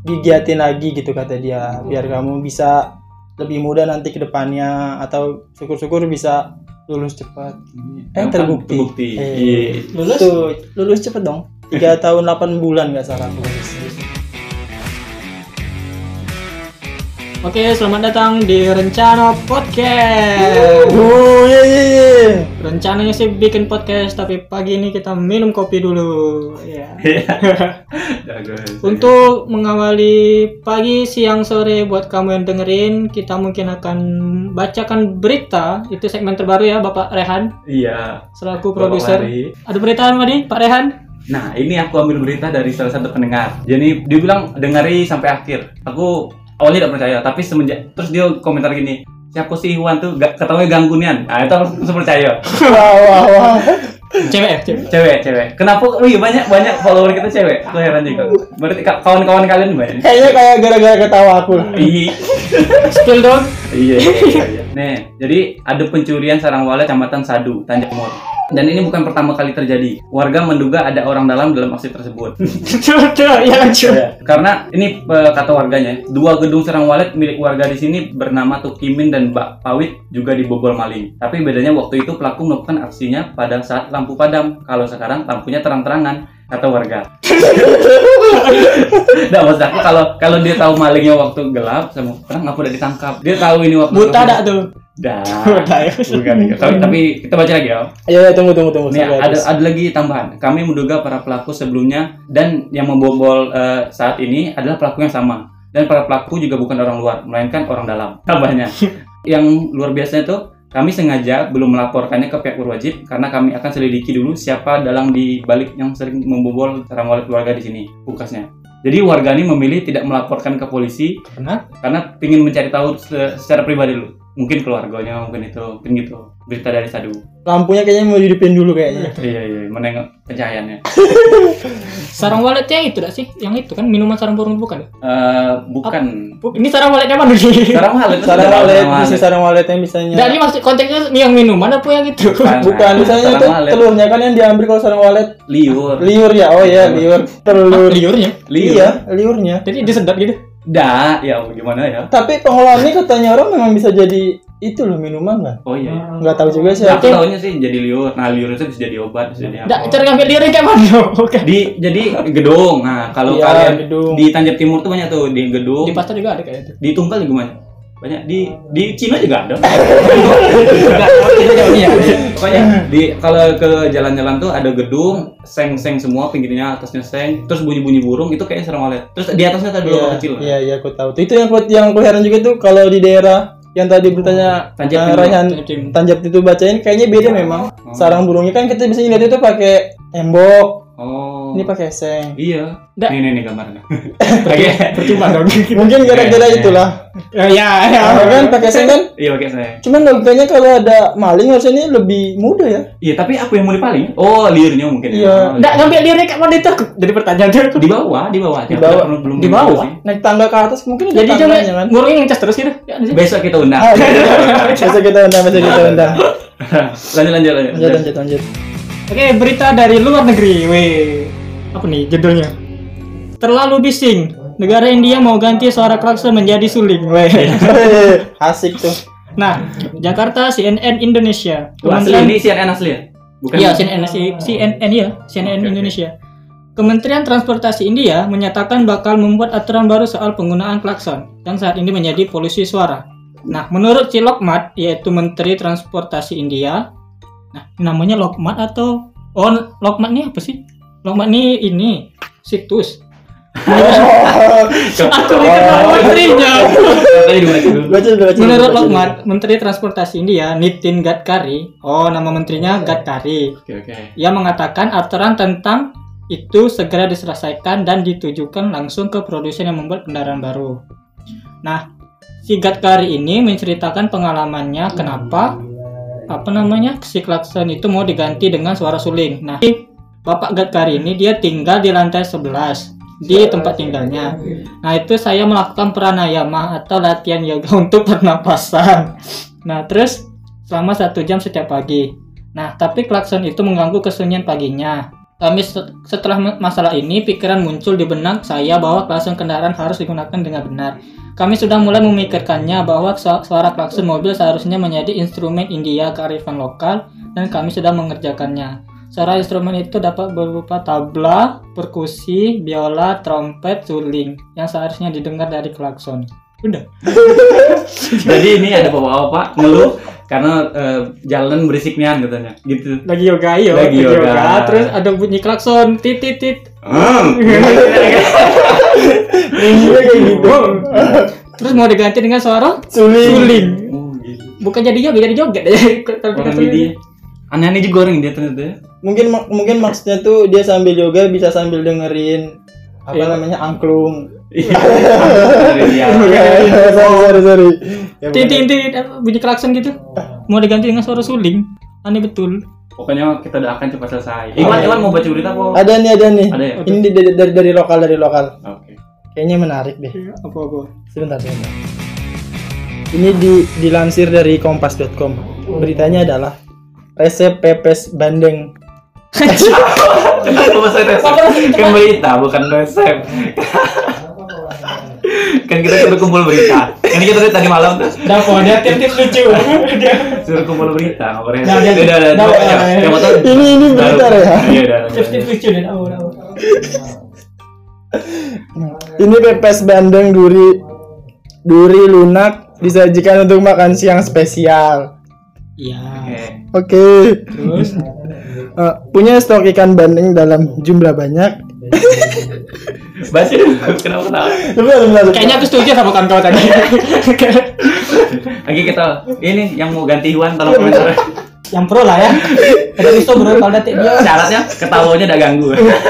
digiatin lagi gitu kata dia biar kamu bisa lebih mudah nanti ke depannya atau syukur-syukur bisa lulus cepat eh Yang kan terbukti, terbukti. Eh, Iya. Lulus? tuh, lulus cepet dong tiga tahun 8 bulan nggak salah aku lulus. Oke, selamat datang di Rencana Podcast. oh iya iya iya Rencananya sih bikin podcast, tapi pagi ini kita minum kopi dulu. Ya. Jago. Untuk mengawali pagi, siang, sore buat kamu yang dengerin, kita mungkin akan bacakan berita. Itu segmen terbaru ya, Bapak Rehan, Iya. selaku produser. Ada berita apa nih, Pak Rehan? Nah, ini aku ambil berita dari salah satu pendengar. Jadi dia bilang dengari sampai akhir. Aku awalnya tidak percaya, tapi semenjak terus dia komentar gini, siapa sih Iwan tuh gak ketawanya ganggu nian. Nah, itu aku langsung percaya. wah wah wah Cewek cewek. Cewek, cewek. Kenapa? Oh iya banyak banyak follower kita cewek. Aku heran juga. Berarti ka- kawan-kawan kalian banyak. kayaknya kayak gara-gara ketawa aku lah Iya. Spill dong. Iya, iya, iya. Nih, jadi ada pencurian sarang walet Kecamatan Sadu, Tanjung Timur. Dan ini bukan pertama kali terjadi. Warga menduga ada orang dalam dalam aksi tersebut. Ya. Karena ini kata warganya, dua gedung sarang walet milik warga di sini bernama Tukimin dan Mbak Pawit juga dibobol maling. Tapi bedanya waktu itu pelaku melakukan aksinya pada saat lampu padam. Kalau sekarang lampunya terang-terangan, kata warga. Nah, maksud aku kalau kalau dia tahu malingnya waktu gelap sama terang ngapa udah ditangkap. Dia tahu ini waktu Buta dak tuh. Dah. Buta ya. Bukan, bukan. Tapi, tapi kita baca lagi ya. ayo ayo, tunggu tunggu tunggu Nih, ada habis. ada lagi tambahan. Kami menduga para pelaku sebelumnya dan yang membobol eh, saat ini adalah pelaku yang sama. Dan para pelaku juga bukan orang luar, melainkan orang dalam. Tambahnya. yang luar biasanya tuh kami sengaja belum melaporkannya ke pihak berwajib karena kami akan selidiki dulu siapa dalang di balik yang sering membobol sarang walet warga di sini, pukasnya. Jadi warga ini memilih tidak melaporkan ke polisi Karena karena ingin mencari tahu se- secara pribadi dulu. Mungkin keluarganya, mungkin itu, mungkin gitu. Berita dari Sadu. lampunya kayaknya mau dihidupin dulu kayaknya Iya iya menengok pencahayaannya. sarang waletnya itu dak sih? Yang itu kan minuman sarang burung bukan? Eh bukan. Bu- Ini sarang waletnya mana nih? Sarang walet. sarang walet bisa sarang walet yang bisanya ini maksud konteksnya yang minuman apa yang itu? bukan misalnya sarang itu walet. telurnya kan yang diambil kalau sarang walet liur. liur ya oh ya liur telur Ah, liurnya. Liur. iya liurnya Jadi disedot gitu. Dah, ya gimana ya? tapi pengolahannya katanya orang memang bisa jadi itu loh minuman kan Oh iya. nggak tahu juga sih Aku aku tahunya sih jadi liur. Nah, liur itu bisa jadi obat, bisa jadi apa? cara ngambil liurnya kayak mana? Bukan. Di jadi gedung. Nah, kalau Iya, kalian gedung. di Tanjab Timur tuh banyak tuh di gedung. Di pasar juga ada kayak itu. Di Tunggal juga banyak. Banyak di di Cina juga ada. Iya. Pokoknya di kalau ke jalan-jalan tuh ada gedung, seng-seng semua pinggirnya atasnya seng, terus bunyi-bunyi burung itu kayaknya sarang walet. Terus di atasnya ada iya lubang kecil. iya iya aku tahu itu yang yang aku heran juga tuh kalau di daerah yang tadi bertanya. Raihan Tanjab Timur. Tanjap itu bacain kayaknya beda memang Oh. sarang burungnya kan kita biasanya lihat itu pakai embok Oh. Ini pakai seng Iya. Nggak. Nih nih nih gambarnya. Oke. Percuma dong. mungkin gara-gara Iya, iya. itulah Ya, ya, ya. Nah, kan pakai seng kan Iya pakai saya. cuman logikanya kalau ada maling harusnya ini lebih mudah ya Iya, tapi apa yang mau dipaling? Oh, liurnya mungkin. Iya. Oh, Nggak ngambil liurnya kayak mana itu? Jadi pertanyaan tuh. di bawah, di bawah. Di Aku bawah. belum- belum Di bawah? sih. naik tangga ke atas mungkin ada Jadi jangan kan burungnya ngecas terus gitu. Ya. Besok kita undang. Ah, bisa kita undang bisa kita undang lanjut lanjut lanjut. lanjut lanjut lanjut Oke, berita dari luar negeri. Weh. Apa nih judulnya? Terlalu bising. Negara India mau ganti suara klakson menjadi suling. Weh. asik tuh Nah, Jakarta CNN Indonesia. Oh, asli Kementerian ini CNN asli ya? Bukan. Iya, CNN si- CNN ya, CNN oke. Indonesia. Kementerian Transportasi India menyatakan bakal membuat aturan baru soal penggunaan klakson yang saat ini menjadi polusi suara. Nah, menurut si Lokmat, yaitu Menteri Transportasi India, nah namanya Lokmat atau oh Lokmat ini apa sih? Lokmat ini ini situs. Menterinya. Baca dulu, Menurut. Lokmat, Menteri Transportasi India, Nitin Gadkari, oh nama menterinya Gadkari, Oke oke. ia mengatakan aturan tentang itu segera diselesaikan dan ditujukan langsung ke produsen yang membuat kendaraan baru. Nah, si Gadkari ini menceritakan pengalamannya kenapa apa namanya si klakson itu mau diganti dengan suara suling. Nah, Bapak Gadkari ini dia tinggal di lantai 11 di tempat tinggalnya. Nah, itu saya melakukan pranayama atau latihan yoga untuk pernapasan. Nah, terus selama satu jam setiap pagi. Nah, tapi klakson itu mengganggu kesunyian paginya. kami set- setelah masalah ini pikiran muncul di benak saya bahwa klakson kendaraan harus digunakan dengan benar. Kami sudah mulai memikirkannya bahwa su- suara klakson mobil seharusnya menjadi instrumen India kearifan lokal dan kami sudah mengerjakannya. Suara instrumen itu dapat berupa tabla, perkusi, biola, trompet, suling yang seharusnya didengar dari klakson. Udah. Jadi ini ada bapak-bapak ngeluh karena eh, jalan berisiknya katanya. Gitu. Lagi yoga, yo. Lagi yoga. Terus ada bunyi klakson, tit tit tit. Hmm. Iya kayak gitu. Terus mau diganti dengan suara Suling. suling. Oh, gitu. Bukan jadi yoga, jadi joget ini aneh-aneh juga orang dia ternyata. Mungkin mungkin maksudnya tuh dia sambil yoga bisa sambil dengerin apa Iya. namanya angklung. Iya. Iya. sorry sorry sorry. Apa, bunyi klakson gitu. Mau diganti dengan suara suling. Aneh betul. Pokoknya kita doakan cepat selesai. Iwan, Iwan mau baca berita apa? Ada nih ada nih. Ada ya? Ini dari, dari dari lokal dari lokal. Oke. Kayaknya menarik deh. Apa apa? Sebentar sebentar. Ini di, dilansir dari kompas.com. Beritanya adalah resep pepes bandeng. Kenapa resep? Kan berita, bukan resep. kan kita suruh kumpul berita. Kan kita tadi malam tuh Dapat dia tips-tips lucu. Suruh kumpul berita, nggak resep. Udah, udah, udah. Ya, Yang mau tahu? Ini ini bentar ya. Iya, udah. tips-tips lucu deh. Tahu tahu. Ini pepes bandeng duri duri lunak disajikan untuk makan siang spesial. Iya. Oke. Oke. Terus Eh, punya stok ikan bandeng dalam jumlah banyak. Baca dulu. Kenapa bentar. kayaknya aku setuju sama kawan-kawan tadi. Lagi kita ini yang mau ganti Iwan tolong komentar. Yang pro lah ya. Ada iso bro kalau detik dia Syaratnya ketawanya udah ganggu.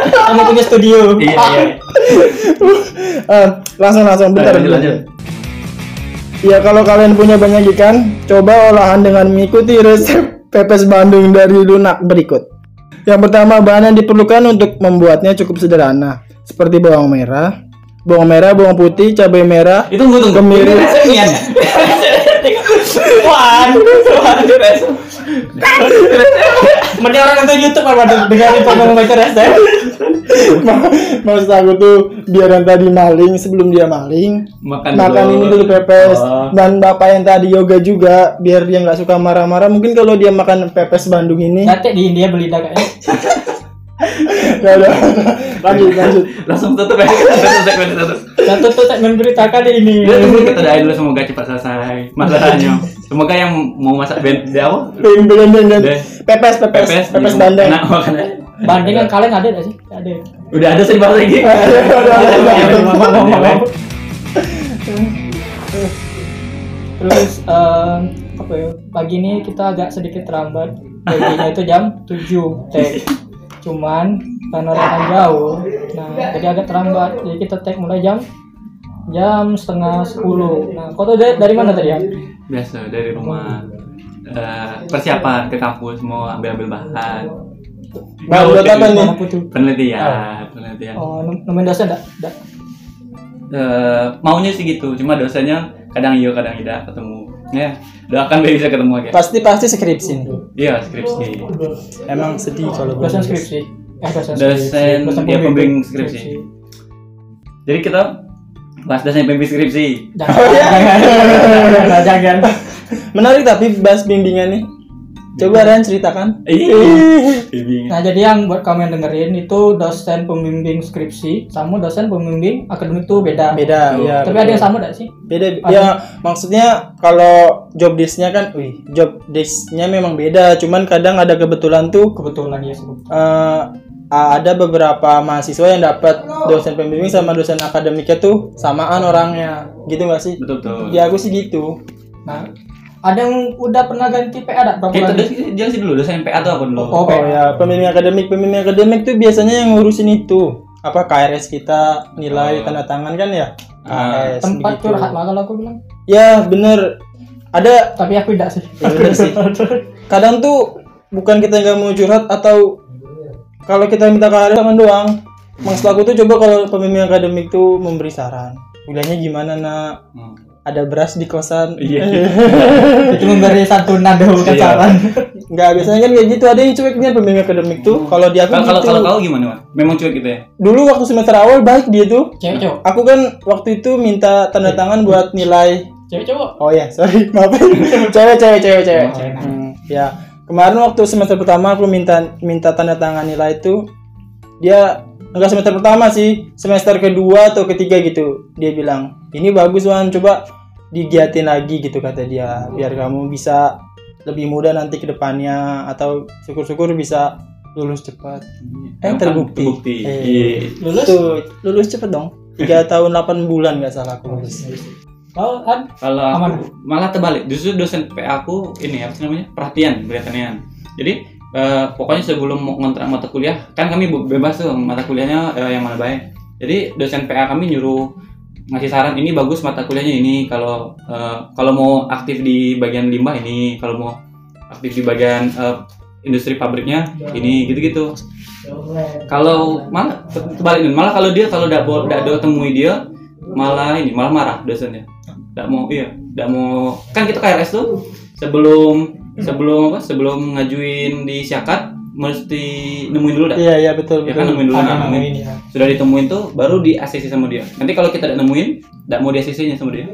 kamu punya studio. Iya, iya. Eh, langsung langsung bentar. Lanjut, lanjut. Ya kalau kalian punya banyak ikan, coba olahan dengan mengikuti resep pepes bandeng dari lunak berikut. Yang pertama, bahan yang diperlukan untuk membuatnya cukup sederhana, seperti bawang merah, bawang merah, bawang putih, cabai merah, Itu tunggu tunggu. Kemiri. Wan, wan. Mending orang nonton YouTube apa dengan info membaca resep. Maksud aku tuh biar yang tadi maling sebelum dia maling Makan makan dulu. ini dulu pepes Oh. dan bapak yang tadi yoga juga biar dia nggak suka marah-marah mungkin kalau dia makan pepes Bandung ini Nanti di India beli dah nggak ada lanjut lanjut Langsung tutup ya. Tutup segmen satu. Satu tuh segmen berita kali ini. Kita tunggu kita doain dulu semoga cepat selesai masalahnya. Semoga yang mau masak band di apa? Beng, beng. Deh. pepes pepes pepes, Pepes, Bandung Enak makannya. Banding kan kalian ada nggak sih? Ada. Udah ada sih bahasa lagi. Ada, ada. Terus em, apa ya? Pagi ini kita agak sedikit terlambat. Paginya itu jam 7 tag. Cuman karena rekan jauh, nah jadi agak terlambat. Jadi kita tag mulai jam jam setengah 10. Nah, kau tuh dari, dari mana tadi ya? Biasa dari rumah. Eh, persiapan ke kampus mau ambil-ambil bahan. Bahan buat apa nih? Apa tuh? Penelitian, penelitian. Oh, nemuin dosen enggak? Enggak. Eh, maunya sih gitu, cuma dosennya kadang iya kadang tidak ketemu. Ya, doakan biar bisa ketemu aja. pasti pasti skripsi nih Iya, skripsi. emang sedih kalau Dosen skripsi. Eh, dosen Dosen, ya, pembimbing skripsi. Jadi kita bahas dosen pembimbing skripsi. Jangan, jangan, jangan, jangan. menarik tapi bahas bimbingan nih coba Ren ceritakan Iya. Pembimbing. Nah, jadi yang buat kamu yang dengerin itu dosen pembimbing skripsi sama dosen pembimbing akademik itu beda. beda ya Tapi ada yang sama enggak sih? beda Ada. ya maksudnya kalau job desknya kan wih job desknya memang beda cuman kadang ada kebetulan tuh Kebetulan ya sih. eh, ada beberapa mahasiswa yang dapat dosen pembimbing sama dosen akademiknya tuh samaan orangnya gitu gak sih Betul betul. ya aku sih gitu Nah, ada yang udah pernah ganti PA enggak berapa Kita kali? jelasin dulu dosen PA itu apa dulu? Oh, oh ya pembimbing akademik pembimbing akademik tuh biasanya yang ngurusin itu apa KRS kita nilai Oh. tanda tangan kan ya Ah. KRS Tempat begitu. curhat lah kalau aku bilang. ya bener ada Tapi aku tidak sih. Ya, bener sih. kadang tuh bukan kita nggak mau curhat atau kalau kita minta KRS tangan doang maksud aku tuh coba kalau pembimbing akademik tuh memberi saran kuliahnya gimana nak Hmm. Ada beras di kosan. Iya. itu memberi santunan dulu bukan Iya. saran Enggak, biasanya kan kayak gitu. Ada yang cueknya pembimbing akademik tuh. Kalau di aku Kalau kalau gitu. kalau kau gimana, Wan? Memang cuek gitu ya? Dulu waktu semester awal baik dia tuh. cewek cowok Aku kan waktu itu minta tanda tangan buat nilai cewek cowok Oh ya, sorry, maaf. cewek, cewek, cewek, cewek. Oh, cewek. Hmm, ya, kemarin waktu semester pertama aku minta minta tanda tangan nilai itu, dia enggak semester pertama sih, semester kedua atau ketiga gitu. Dia bilang, ini bagus Wan, coba digiatin lagi gitu kata dia, biar kamu bisa lebih mudah nanti ke depannya atau syukur-syukur bisa lulus cepat. Eh, Kan terbukti. Terbukti. Eh. Iya. lulus Tuh, lulus cepet dong. Tiga tahun 8 bulan nggak salah aku lulus. oh kan Kalau Aman. malah terbalik, justru dosen PA aku ini apa sih namanya perhatian perhatian. Jadi eh, pokoknya sebelum mau ngontrak mata kuliah, kan kami be- bebas tuh mata kuliahnya eh, yang mana baik. Jadi dosen PA kami nyuruh ngasih saran ini bagus mata kuliahnya ini kalau eh, kalau mau aktif di bagian limbah ini, kalau mau aktif di bagian eh, industri pabriknya ini gitu-gitu. Kalau malah nih, malah kalau dia kalau tidak tidak temui dia malah ini malah marah dosennya tidak mau iya tidak mau kan kita KRS tuh sebelum sebelum apa sebelum ngajuin di syakat mesti nemuin dulu dah Iya, iya betul, ya kan betul. nemuin dulu nah, nemuin. ini ya sudah ditemuin tuh baru di ACC sama dia nanti kalau kita tidak nemuin tidak mau di ACC nya sama dia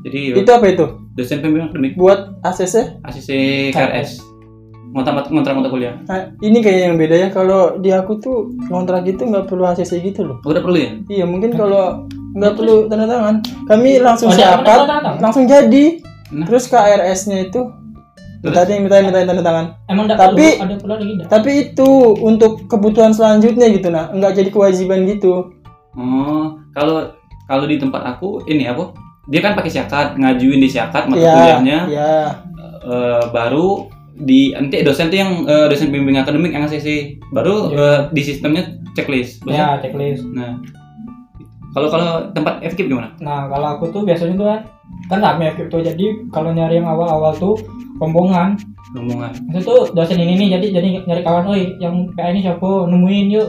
jadi Itu apa itu? dosen pembimbing akademik Buat ACC? ACC KRS ngontrak ngontrak mata kuliah Nah, ini kayak yang beda ya kalau di aku tuh kontrak gitu nggak perlu ACC gitu loh. udah perlu ya Iya mungkin kalau nggak perlu tanda tangan, kami langsung Oh, tangan? langsung jadi. Nah. Terus KRS-nya itu minta minta minta tanda tangan. emang enggak Tapi- perlu ada pula lagi enggak Tapi itu untuk kebutuhan selanjutnya gitu nah, nggak jadi kewajiban gitu. Oh, kalau kalau di tempat aku ini apa? Dia kan pakai syakat, ngajuin di syakat mata Iya, kuliahnya, Iya. eh, baru di nanti dosen tuh yang eh, dosen bimbing akademik yang ACC, baru Iya. eh, di sistemnya checklist. ya checklist Nah, kalau kalau tempat FKIP gimana? nah kalau aku tuh biasanya tuh kan kan rame FKIP tuh jadi kalau nyari yang awal-awal tuh rombongan Rombongan. itu tuh dosen ini nih jadi jadi nyari kawan oi yang kayak ini siapa nemuin yuk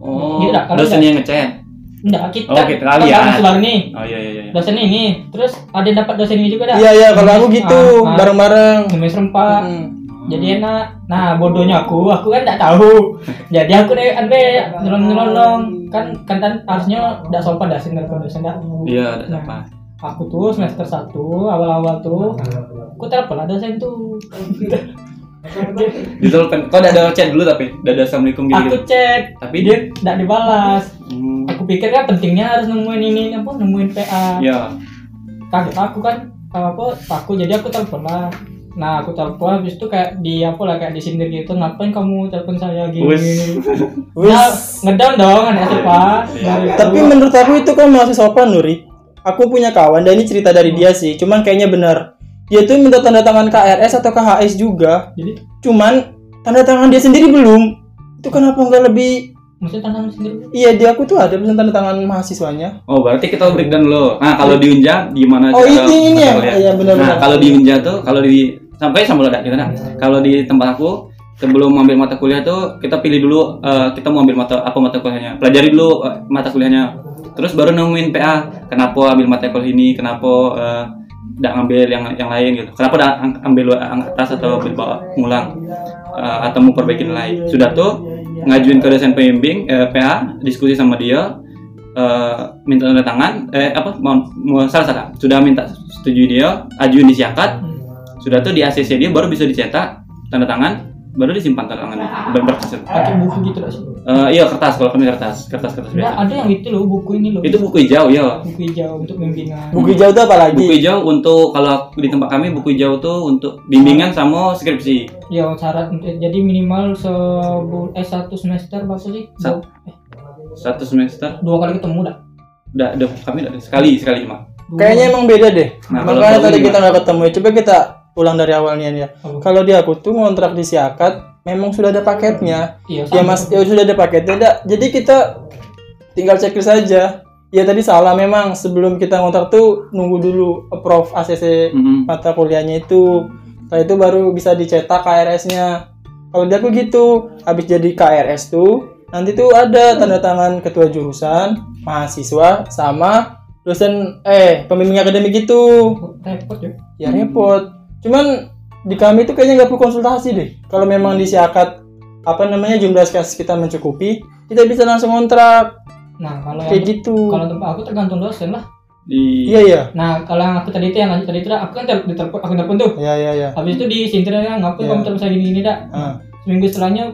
Oh, Iya, kalau dosen yang ngechat. enggak kita Oh, kita kan kalian. kami sebar nih Oh iya iya iya. dosen ini terus ada yang dapat dosen ini juga dah Iya iya kalau aku gitu Ah, ah. bareng-bareng. Ngemis rempak Hmm. Jadi enak. Nah bodohnya aku aku kan tidak tahu. Jadi aku deh ande nyelon nyelonong kan kan kan harusnya tidak sopan dah sih telepon dosen dah Iya, ada Nah. apa? aku tuh semester 1 awal-awal tuh aku telepon lah dosen tuh. Ditelepon. Kau udah ada chat dulu tapi? Udah ada assalamualaikum gitu. aku chat. Tapi dia tidak dibalas. Hmm, aku pikir kan pentingnya harus nemuin ini apa nemuin PA ya. kaget aku kan apa aku jadi aku telepon lah nah aku telepon habis itu kayak di apa lah kayak disindir gitu ngapain kamu telepon saya gini Wes. Wis. Nah, ngedown dong anak SMA dari Tapi itu. menurut aku itu kan masih sopan Nuri. Aku punya kawan dan ini cerita dari dia sih. Cuman kayaknya benar. Dia tuh minta tanda tangan KRS atau KHS juga. jadi Cuman tanda tangan dia sendiri belum. Itu kenapa nggak lebih? Maksudnya tantangan sendiri Iya di aku tuh ada pesan tanda tangan mahasiswanya. Oh, berarti kita breakdown dulu. Nah, kalau di Unja gimana Oh cara ini ini ya. Iya benar-benar. Nah, kalau di Unja tuh, kalau di sampai sama ada kita nah. Kalau di tempat aku sebelum ambil mata kuliah tuh kita pilih dulu eh, kita mau ambil mata apa mata kuliahnya. Pelajari dulu eh, mata kuliahnya. Terus baru nemuin PA. Kenapa ambil mata kuliah ini? Kenapa eh, tidak ngambil yang yang lain gitu? Kenapa tidak ambil ang atas atau ambil bawah ngulang Eh, atau mau perbaiki nilai? Sudah tuh ngajuin ke dosen pembimbing eh, PA, diskusi sama dia eh, minta tanda tangan eh apa mau, mau salah salah. Sudah minta setuju dia ajuin di syakat sudah tuh di ACC dia baru bisa dicetak tanda tangan baru disimpan tanda tangannya ber- berkas pakai buku gitu loh sih. Eh, iya kertas. Kalau kami kertas kertas kertas nah, biasa. ada yang itu loh buku ini loh. Itu buku hijau ya buku hijau untuk bimbingan. Buku hijau tuh apa lagi? buku hijau untuk kalau di tempat kami buku hijau tuh untuk bimbingan sama skripsi. Ya syarat jadi minimal sebul eh satu semester berapa sih? Sa- dua, eh, satu semester. Dua kali ketemu dah? Udah udah kami udah sekali sekali cuma. Kayaknya emang beda deh. Nah, Makanya tadi kita nggak ketemu. Coba kita ulang dari awalnya ya. Apa? Kalau di aku tuh ngontrak di Siakat memang sudah ada paketnya. iya Ya mas, ya sudah ada paketnya. Dah. Jadi kita tinggal checklist saja. Ya tadi salah memang sebelum kita ngontrak tuh nunggu dulu approve ACC Mhm. mata kuliahnya itu. Setelah itu baru bisa dicetak KRS-nya. Kalau di aku gitu, habis jadi KRS tuh nanti tuh ada tanda tangan ketua jurusan, mahasiswa, sama dosen eh pembimbing akademik itu repot ya ya repot cuman di kami tuh kayaknya nggak perlu konsultasi deh. Kalau memang disiakat apa namanya jumlah SKS kita mencukupi kita bisa langsung kontrak. Nah kalau kayak yang gitu. kalau tempat aku tergantung dosen lah. Di iya iya. Nah kalau yang aku tadi itu yang lanjut tadi itu aku kan ditelepon aku telepon tuh. Iya iya iya. Habis itu disintir ya ngapain Iya. kamu terus gini gini dah Ah. seminggu setelahnya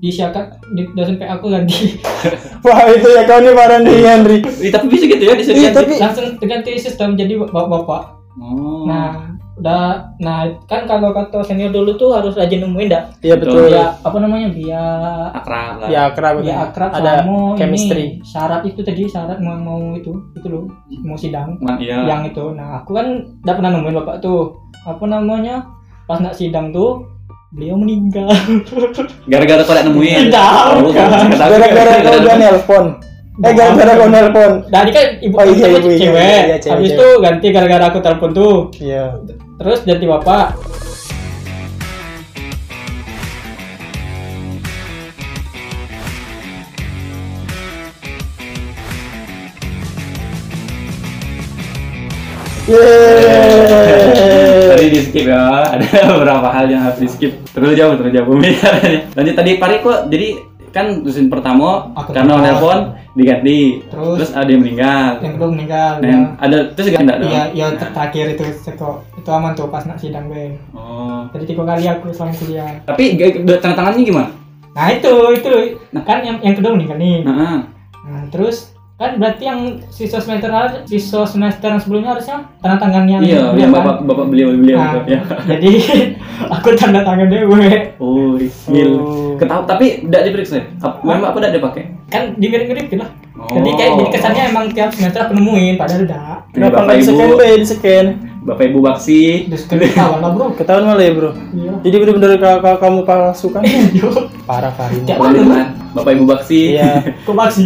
disiakat di dosen PA aku ganti. Wah itu ya kau nih parah nih Henry tapi bisa gitu ya Iya, disediakan. tapi langsung ganti sistem jadi bapak-bapak. Oh. nah udah nah kan kalau kata senior dulu tuh harus rajin nemuin dah. Iya betul. ya apa namanya biar akrab lah. ya akrab biar akrab ada sama chemistry. ini syarat itu tadi syarat mau mau itu itu loh mau sidang. Iya. yang itu. Nah aku kan udah pernah nemuin bapak tuh. Apa namanya pas nak sidang tuh beliau meninggal. Gara-gara kau tak nemuin. Tidak, Oh, aku gara-gara kau udah nelpon eh gara-gara kau nelpon Dari kan ibu Oh, iya, ibu, iya, cewek. iya, cewek, Habis itu ganti gara-gara aku telepon tuh. iya Terus ganti bapak. Yeay. Tadi di skip ya, ada beberapa hal yang harus di skip. Terus jauh, terus jauh pembicaranya. Lanjut tadi Pari kok, jadi kan dosen pertama Aku karena telepon. diganti. Terus? Terus ada yang meninggal. Yang kedua meninggal. Nah, ya. ada terus gak enggak dong? Iya, iya ter- terakhir itu seko. Itu aman tuh pas nak sidang gue. Oh. Jadi tiga kali aku selama kuliah. Tapi tanda tangannya gimana? Nah itu itu kan yang yang kedua meninggal nih. Nah, Nah terus kan berarti yang siswa semester siswa semester yang sebelumnya harusnya tanda tangan yang iya, yang kan? bapak bapak beliau beliau Nah, ya. jadi aku tanda tangan dewe Oh, skill. Oh. Ketahu tapi tidak diperiksa. Memang apa tidak dipakai? kan dimirip-mirip lah Oh. jadi kayak jadi kesannya emang tiap semester aku nemuin padahal udah Ini kenapa nggak di scan di scan Bapak Ibu Baksi. ketahuan lah bro. Ketahuan malah ya bro. Iya. Jadi bener-bener ka- ka- kamu palsukan parah Farin Tiap Perlindungan Bapak Ibu Baksi. iya. Kok baksi?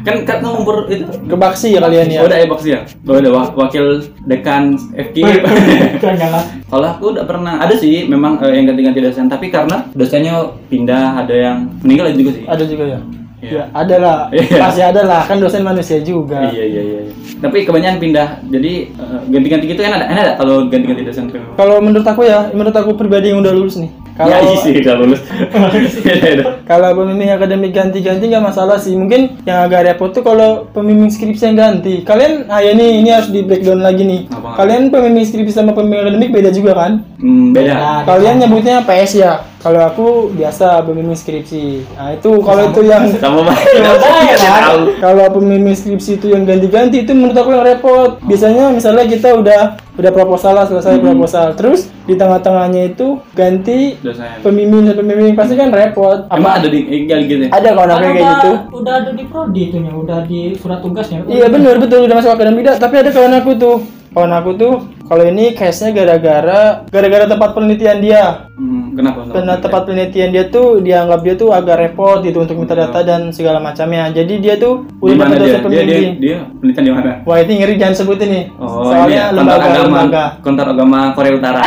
Kan kan ngumpul itu. Kebaksi ya kalian ya? Oh, udah ya Baksi ya? Oh, udah wa- wakil dekan FK. jangan lah. Kalau aku udah pernah ada sih memang eh, yang ganti-ganti dosen, tapi karena dosennya pindah, ada yang meninggal juga sih. ada juga ya Iya. ya ada lah Iya. pasti ada lah kan dosen manusia juga Iya iya iya. Tapi kebanyakan pindah. Jadi eh, ganti-ganti gitu kan ada enak ada kalau ganti-ganti dosen tuh. kalau menurut aku ya menurut aku pribadi yang udah lulus nih kalau ya sih udah lulus. Kalau pembimbing akademik ganti-ganti nggak masalah sih mungkin yang agak repot tuh kalau pembimbing skripsi yang ganti kalian ah ya nih ini harus di breakdown lagi nih Apa? kalian pembimbing skripsi sama pembimbing akademik beda juga kan Hmm, beda. Nah, kalian nyebutnya PS ya? Kalau aku biasa pembimbing skripsi. Nah itu kalau itu yang Sama banget. ya, kan? kalau pembimbing skripsi itu yang ganti-ganti itu menurut aku yang repot. Biasanya misalnya kita udah udah proposal lah selesai proposal. Terus di tengah-tengahnya itu ganti Dosen. pembimbing dan pembimbing pasti kan repot. Emang ada di eh, gitu ya? ada kawan aku Kan yang kayak gitu. udah ada di prodi itunya udah di surat tugasnya. Iya benar betul udah masuk akademik tapi ada kawan aku tuh. Kawan aku tuh kalau ini case-nya gara-gara gara-gara tempat penelitian dia. Hmm, kenapa? karena tempat penelitian dia tuh dianggap dia tuh agak repot gitu untuk minta data dan segala macamnya. Jadi dia tuh di mana dia? Dia dia dia penelitian di mana? wah ini ngeri jangan sebutin nih Oh, soalnya ini ya, lembaga agama, lembaga. Kontar agama Korea Utara.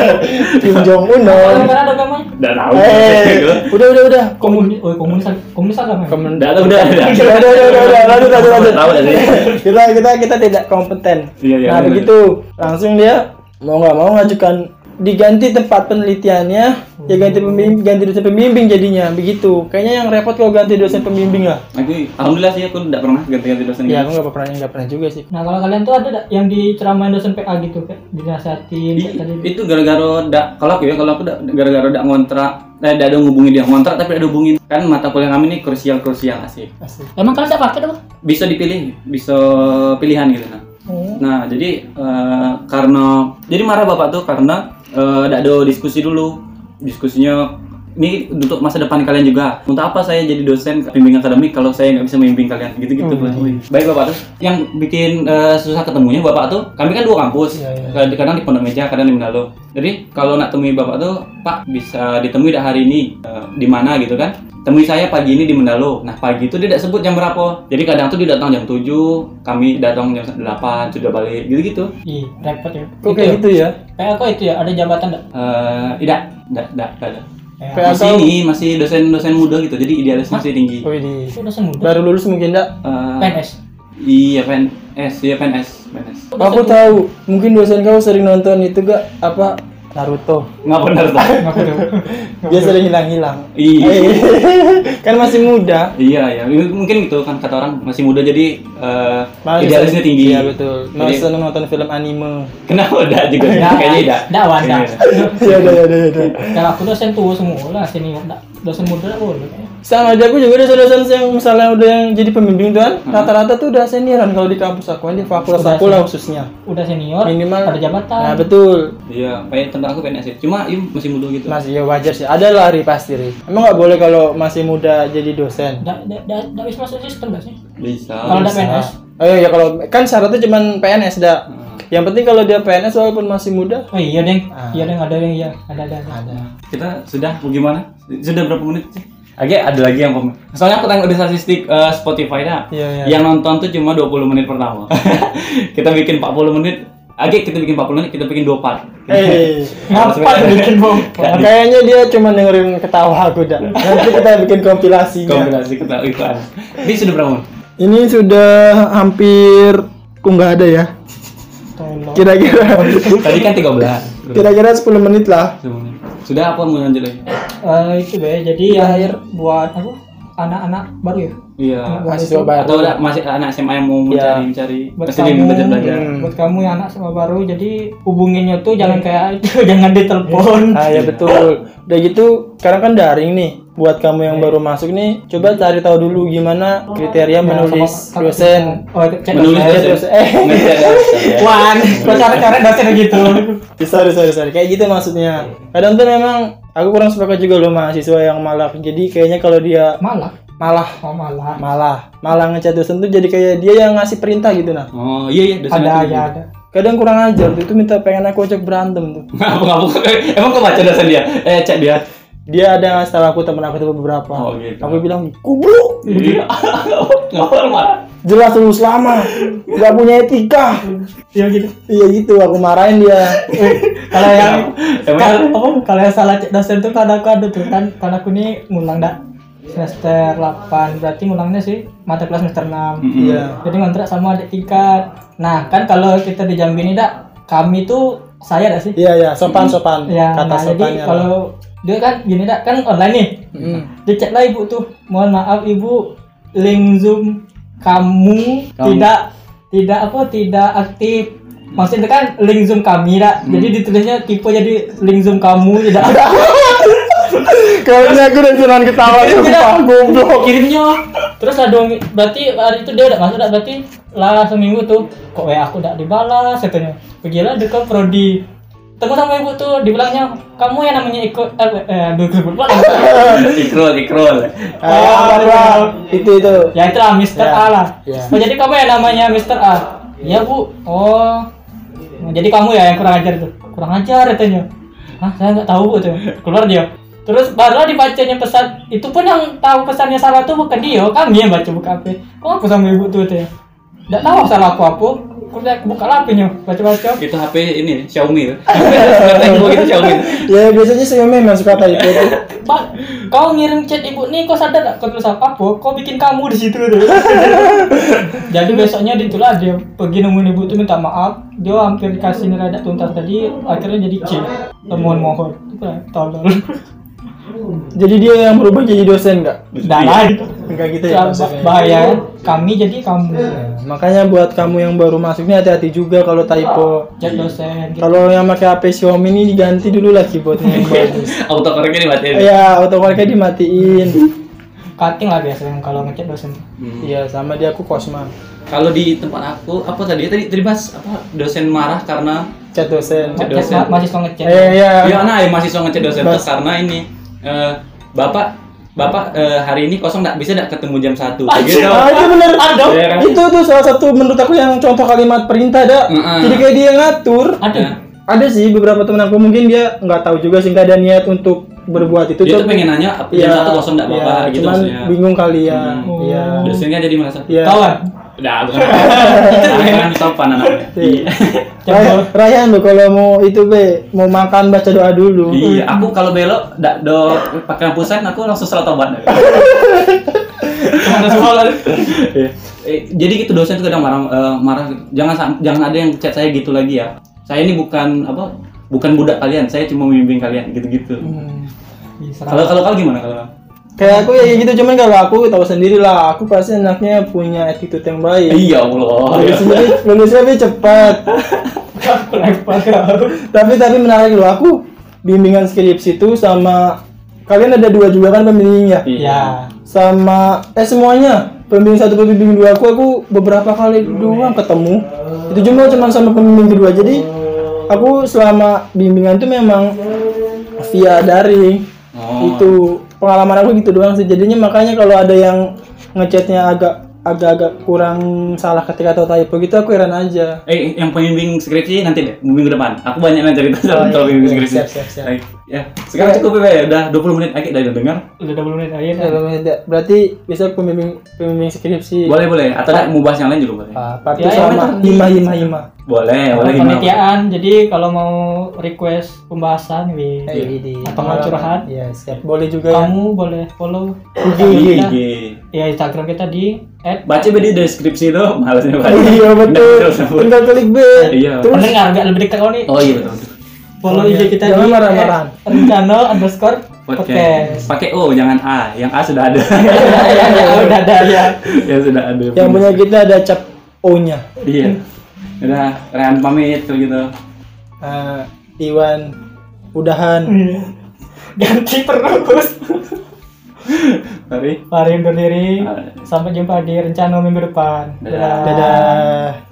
Kim Jong Un dong agamanya Udah tahu. eh udah udah udah. Komunis oh komunis komunis agama ya? Komen- Udah udah. udah udah udah udah udah. Lanjut lanjut lanjut. kita kita kita tidak kompeten. Iya, iya, nah begitu. langsung dia mau nggak mau ngajukan diganti tempat penelitiannya ya ganti pembimbing ganti dosen pembimbing jadinya begitu. Kayaknya yang repot kalau ganti dosen pembimbing lah. Aku alhamdulillah sih aku tidak pernah ganti-ganti dosen. ya aku nggak pernah nggak pernah juga sih. Nah kalau kalian tuh ada yang diceramain dosen PA gitu kayak dinasihatin I- kayak tadi itu? gara-gara dak kalau aku ya kalau aku gara-gara dak ngontrak eh dak ada ngubungin dia ngontrak tapi ada hubungin kan mata kuliah kami ini krusial krusial asik. Asli emang kalian tak pakai apa? bisa dipilih bisa pilihan gitu nah nah jadi eh, karena jadi marah bapak tuh karena dak ada diskusi dulu. Diskusinya ini untuk masa depan kalian juga. Untuk apa saya jadi dosen pembimbing akademik kalau saya nggak bisa membimbing kalian? Gitu-gitu Hmm. baik bapak. Tuh yang bikin eh, susah ketemunya bapak tuh kami kan dua kampus. Iya, iya. Kadang- kadang di Pondok Meja kadang di Manado. Jadi kalau nak temui bapak tuh pak bisa ditemui dah hari ini eh, di mana gitu kan? Temui saya pagi ini di Mendalo nah pagi itu dia tidak sebut jam berapa. Jadi kadang tuh dia datang jam 7 kami datang jam 8 sudah balik gitu gitu Ih repot ya. kok kayak gitu. ya? PA kok itu ya? Ada jabatan nggak? eh tidak. Tidak tidak tidak PA masih ini masih dosen dosen muda gitu jadi idealis masih tinggi. Itu dosen muda. baru lulus mungkin enggak Eh, PNS. Iya PNS, iya PNS, PNS. Aku tahu, mungkin dosen kau sering nonton itu gak? Apa Naruto. Nggak benar tuh. Tuh. Dia sering hilang-hilang. Iya. kan masih muda. Iya ya, mungkin gitu kan kata orang masih muda jadi eh, Malah idealisnya tinggi. Iya betul. Mau Jadi- seneng nonton film anime. Kenapa udah juga? Nggak, Kayaknya udah. nggak, Wanda. Iya. Ya udah ya udah udah. Kalau aku dosen tua semua lah senior, nggak. Dosen muda boleh. kayaknya. Sama aja aku juga dosen-dosen yang misalnya udah yang jadi pembimbing tuh kan, rata-rata tuh udah senioran kalau di kampus aku di fakultas Udah aku lah khususnya. Udah senior, Minimal ada jabatan. Nah, betul. Iya, kayak tentang aku PNS. Cuma iya masih muda gitu. Masih ya wajar sih. Ada lah Ri pasti Ri. Emang nggak boleh kalau masih muda jadi dosen. Nggak, nggak, nggak bisa masuk sistem nggak sih? Bisa. Kalau ada PNS, Oh iya ya, kalau kan syaratnya cuman PNS dah. Yang penting kalau dia PNS walaupun masih muda. oh iya deng, Ah. iya deng ada yang iya, ada ada. ada. Ada. Kita sudah mau gimana? Sudah berapa menit sih? Agak ada lagi yang komen. Soalnya aku tengok di statistik eh, Spotify dah. Iya, iya. Yang nonton tuh cuma 20 menit pertama. kita bikin 40 menit. Agak kita bikin 40 menit, kita bikin 2 part. Eh, tuh bikin bom? kayaknya dia cuma dengerin ketawa aku dah. Nanti kita bikin kompilasinya. Kombinasi kita iklan. Ini sudah berapa menit? Ini sudah hampir kok nggak ada ya. Tolong. Kira-kira Tadi kan 13. kira-kira 10 menit lah. Sudah apa mau lanjut lagi? Eh, itu be, jadi yang buat apa? Anak-anak baru ya? Iya. Mahasiswa baru. Atau ada masih anak SMA yang mau Iya. mencari mencari Buat masih kamu, belajar belajar. Hmm. buat kamu yang anak sama baru, jadi hubunginnya tuh jangan kayak itu, jangan ditelepon. Ah ya betul. Udah gitu, sekarang kan daring nih. Buat kamu yang baru masuk nih, coba cari tahu dulu gimana kriteria menulis dosen. Oh, itu cek Menulis dosen. Eh. Ngejar dosen. Wan, kok cara-cara dosen gitu? sorry sorry sorry kayak gitu maksudnya kadang tuh memang aku kurang sepakat juga loh mahasiswa yang malah jadi kayaknya kalau dia Malah, malah oh malah. malah malah ngecat dosen tuh jadi kayak dia yang ngasih perintah gitu nah Oh iya iya dosen Ada itu. ya ada. kadang kurang ajar tuh itu minta pengen aku ajak berantem tuh Ngapa ngapa? Emang kau baca dosen dia? Eh cek dia. Dia ada ngasih aku temen aku tuh beberapa. Oh, gitu. aku bilang kubluk Iya. Marah? jelas lulus lama gak punya etika. Iya gitu. iya gitu. Aku marahin dia. Kalau yang Kal- apa? Kalau yang salah cek dosen tuh kan aku ada tuh kan? Kan aku nih ngulang dak. Semester 8 berarti ngulangnya sih mata kelas semester 6 Mm-mm. iya. Jadi ngontrak sama adik tingkat nah kan kalau kita di Jambi ini dak kami tuh saya dak sih. Iya iya. Sopan sopan. Ya kata nah, jadi sopannya lah. kalau dia kan gini dak kan online nih Mm. dicek lah ibu tuh mohon maaf ibu. Link zoom kamu Kamu. tidak tidak apa tidak aktif. Maksudnya kan link zoom kami dak jadi ditulisnya tipe jadi link zoom kamu tidak Kayaknya aku udah jalan ketawa sumpah goblok. kirimnya. Terus lah dong berarti hari itu dia udah masuk berarti lah seminggu tuh kok WA aku udah dibalas? Katanya. Pergilah dekat prodi temu sama ibu tuh dibilangnya kamu yang namanya ikut eh, eh aduh sebut pula Ikrol ikrol. Ah, apa itu itu. ya itulah Mister Ya, A lah. ya. oh jadi kamu yang namanya Mister A? Iya bu. Oh. Jadi kamu ya yang kurang ajar tuh? Kurang ajar katanya. Hah, saya nggak tahu bu tuh. Keluar dia. Terus barulah dibacanya pesan. Itu pun yang tahu pesannya salah tuh bukan dia. Kami yang baca buka HP kok aku sama ibu tuh tuh? Nggak tahu salah aku apa aku udah buka HP-nya baca-baca Itu HP ini Xiaomi. Gua gitu Xiaomi. Ya biasanya saya memang suka kata itu. Pak, kau ngirim chat ibu nih, kau sadar gak kau tulis apa? Kau bikin kamu di situ tuh. Jadi besoknya ditulah dia pergi nemuin ibu tuh minta maaf. Dia hampir kasih neradak tuntas tadi, akhirnya jadi C. Mohon mohon. Tolol. Jadi dia yang berubah jadi dosen enggak? Dah lah. Enggak gitu ya Ya, bahaya. Kami jadi kamu. Makanya buat kamu yang baru masuk ini hati-hati juga kalau typo. Chat dosen. Gitu. Kalau yang pakai HP Xiaomi ini diganti dulu lah keyboardnya yang bagus. Autocorrectnya dimatiin. Iya, autocorrectnya dimatiin. Cutting lah biasanya kalau ngechat dosen. Hmm. Iya, sama dia aku Kosma. Kalau di tempat aku apa tadi? Tadi tadi bahas apa? Dosen marah karena Chat dosen. Chat dosen. ma- mahasiswa ngechat. Eh, iya. Iya, nah ya mahasiswa ngechat dosen karena ini eh, Bapak Bapak eh, hari ini kosong nggak bisa nggak ketemu jam satu gitu. Ah, itu bener. Ada. Iya kan? Itu tuh salah satu menurut aku yang contoh kalimat perintah dah. Mm-mm. Jadi kayak dia ngatur. Ada. Ya. Ada sih beberapa temen aku mungkin dia nggak tahu juga sih nggak ada niat untuk berbuat itu. Dia tuh pengen nanya jam Iya, satu kosong nggak iya, bapak gitu cuman maksudnya. bingung kali ya. Hmm. Iya. Dosennya jadi merasa Iya. Kawan. Udah, bukan. Jangan sopan anaknya. Iya. Iya. Raya- Rayhan lo kalau mau itu be mau makan baca doa dulu. Iya, aku kalau belok ndak do pakai lampu sen aku langsung salat tobat. Lah. Eh, jadi gitu dosen tuh kadang marah eh, marah gitu. jangan jangan ada yang chat saya gitu lagi ya saya ini bukan apa bukan budak kalian saya cuma membimbing kalian gitu-gitu Bisa. kalau kalau kau gimana kalau Kayak aku ya gitu cuman kalau aku tahu sendiri lah, aku pasti anaknya punya attitude yang baik. iya Allah. Lulusnya lebih cepat. tapi tapi menarik loh aku bimbingan skripsi itu sama kalian ada dua juga kan pembimbingnya? Ya. sama eh semuanya. Pembimbing satu pembimbing dua aku aku beberapa kali doang ketemu. Itu cuma cuma sama pembimbing kedua. Jadi aku selama bimbingan itu memang via daring. Oh. itu pengalaman aku gitu doang sih jadinya makanya kalau ada yang ngechatnya agak agak-agak kurang salah ketika atau typo gitu aku heran aja Eh, yang pembimbing skripsi nanti deh, minggu depan. Aku banyak yang cerita Oh, soal iya, pembimbing iya, skripsi. siap, siap, siap. Baik, Ya, sekarang cukup ya, udah 20 menit lagi udah dengar. Udah 20 menit aja. Ya, beda. berarti bisa pembimbing pembimbing skripsi Boleh, boleh. Atau ada mau bahas yang lain juga boleh. Ah, Ya, ya, sama betul. hima hima hima Boleh, boleh gimana? Penelitian. Jadi kalau mau request pembahasan wi Eh, atau mau curhat, ya siap boleh juga ya kamu boleh follow Iya, kita. iya. ya Instagram kita di Baca di deskripsi itu, malasnya baca. iya betul tinggal klik B Iya. terus pendengar biar lebih dekat kau nih. Oh iya betul. Follow IG iya. kita Jangan di marah-marahan. rencana underscore Podcast. Pakai O, jangan A. Yang A sudah ada. ya, ya, udah ada ya. yang sudah ada. yang punya kita ada cap O nya Iya. Udah, Rehan pamit kalau gitu. Ah, Iwan udahan Ganti terus. Mari. Mari undur diri. Ah. Sampai jumpa di rencana minggu depan. Dadah. dadah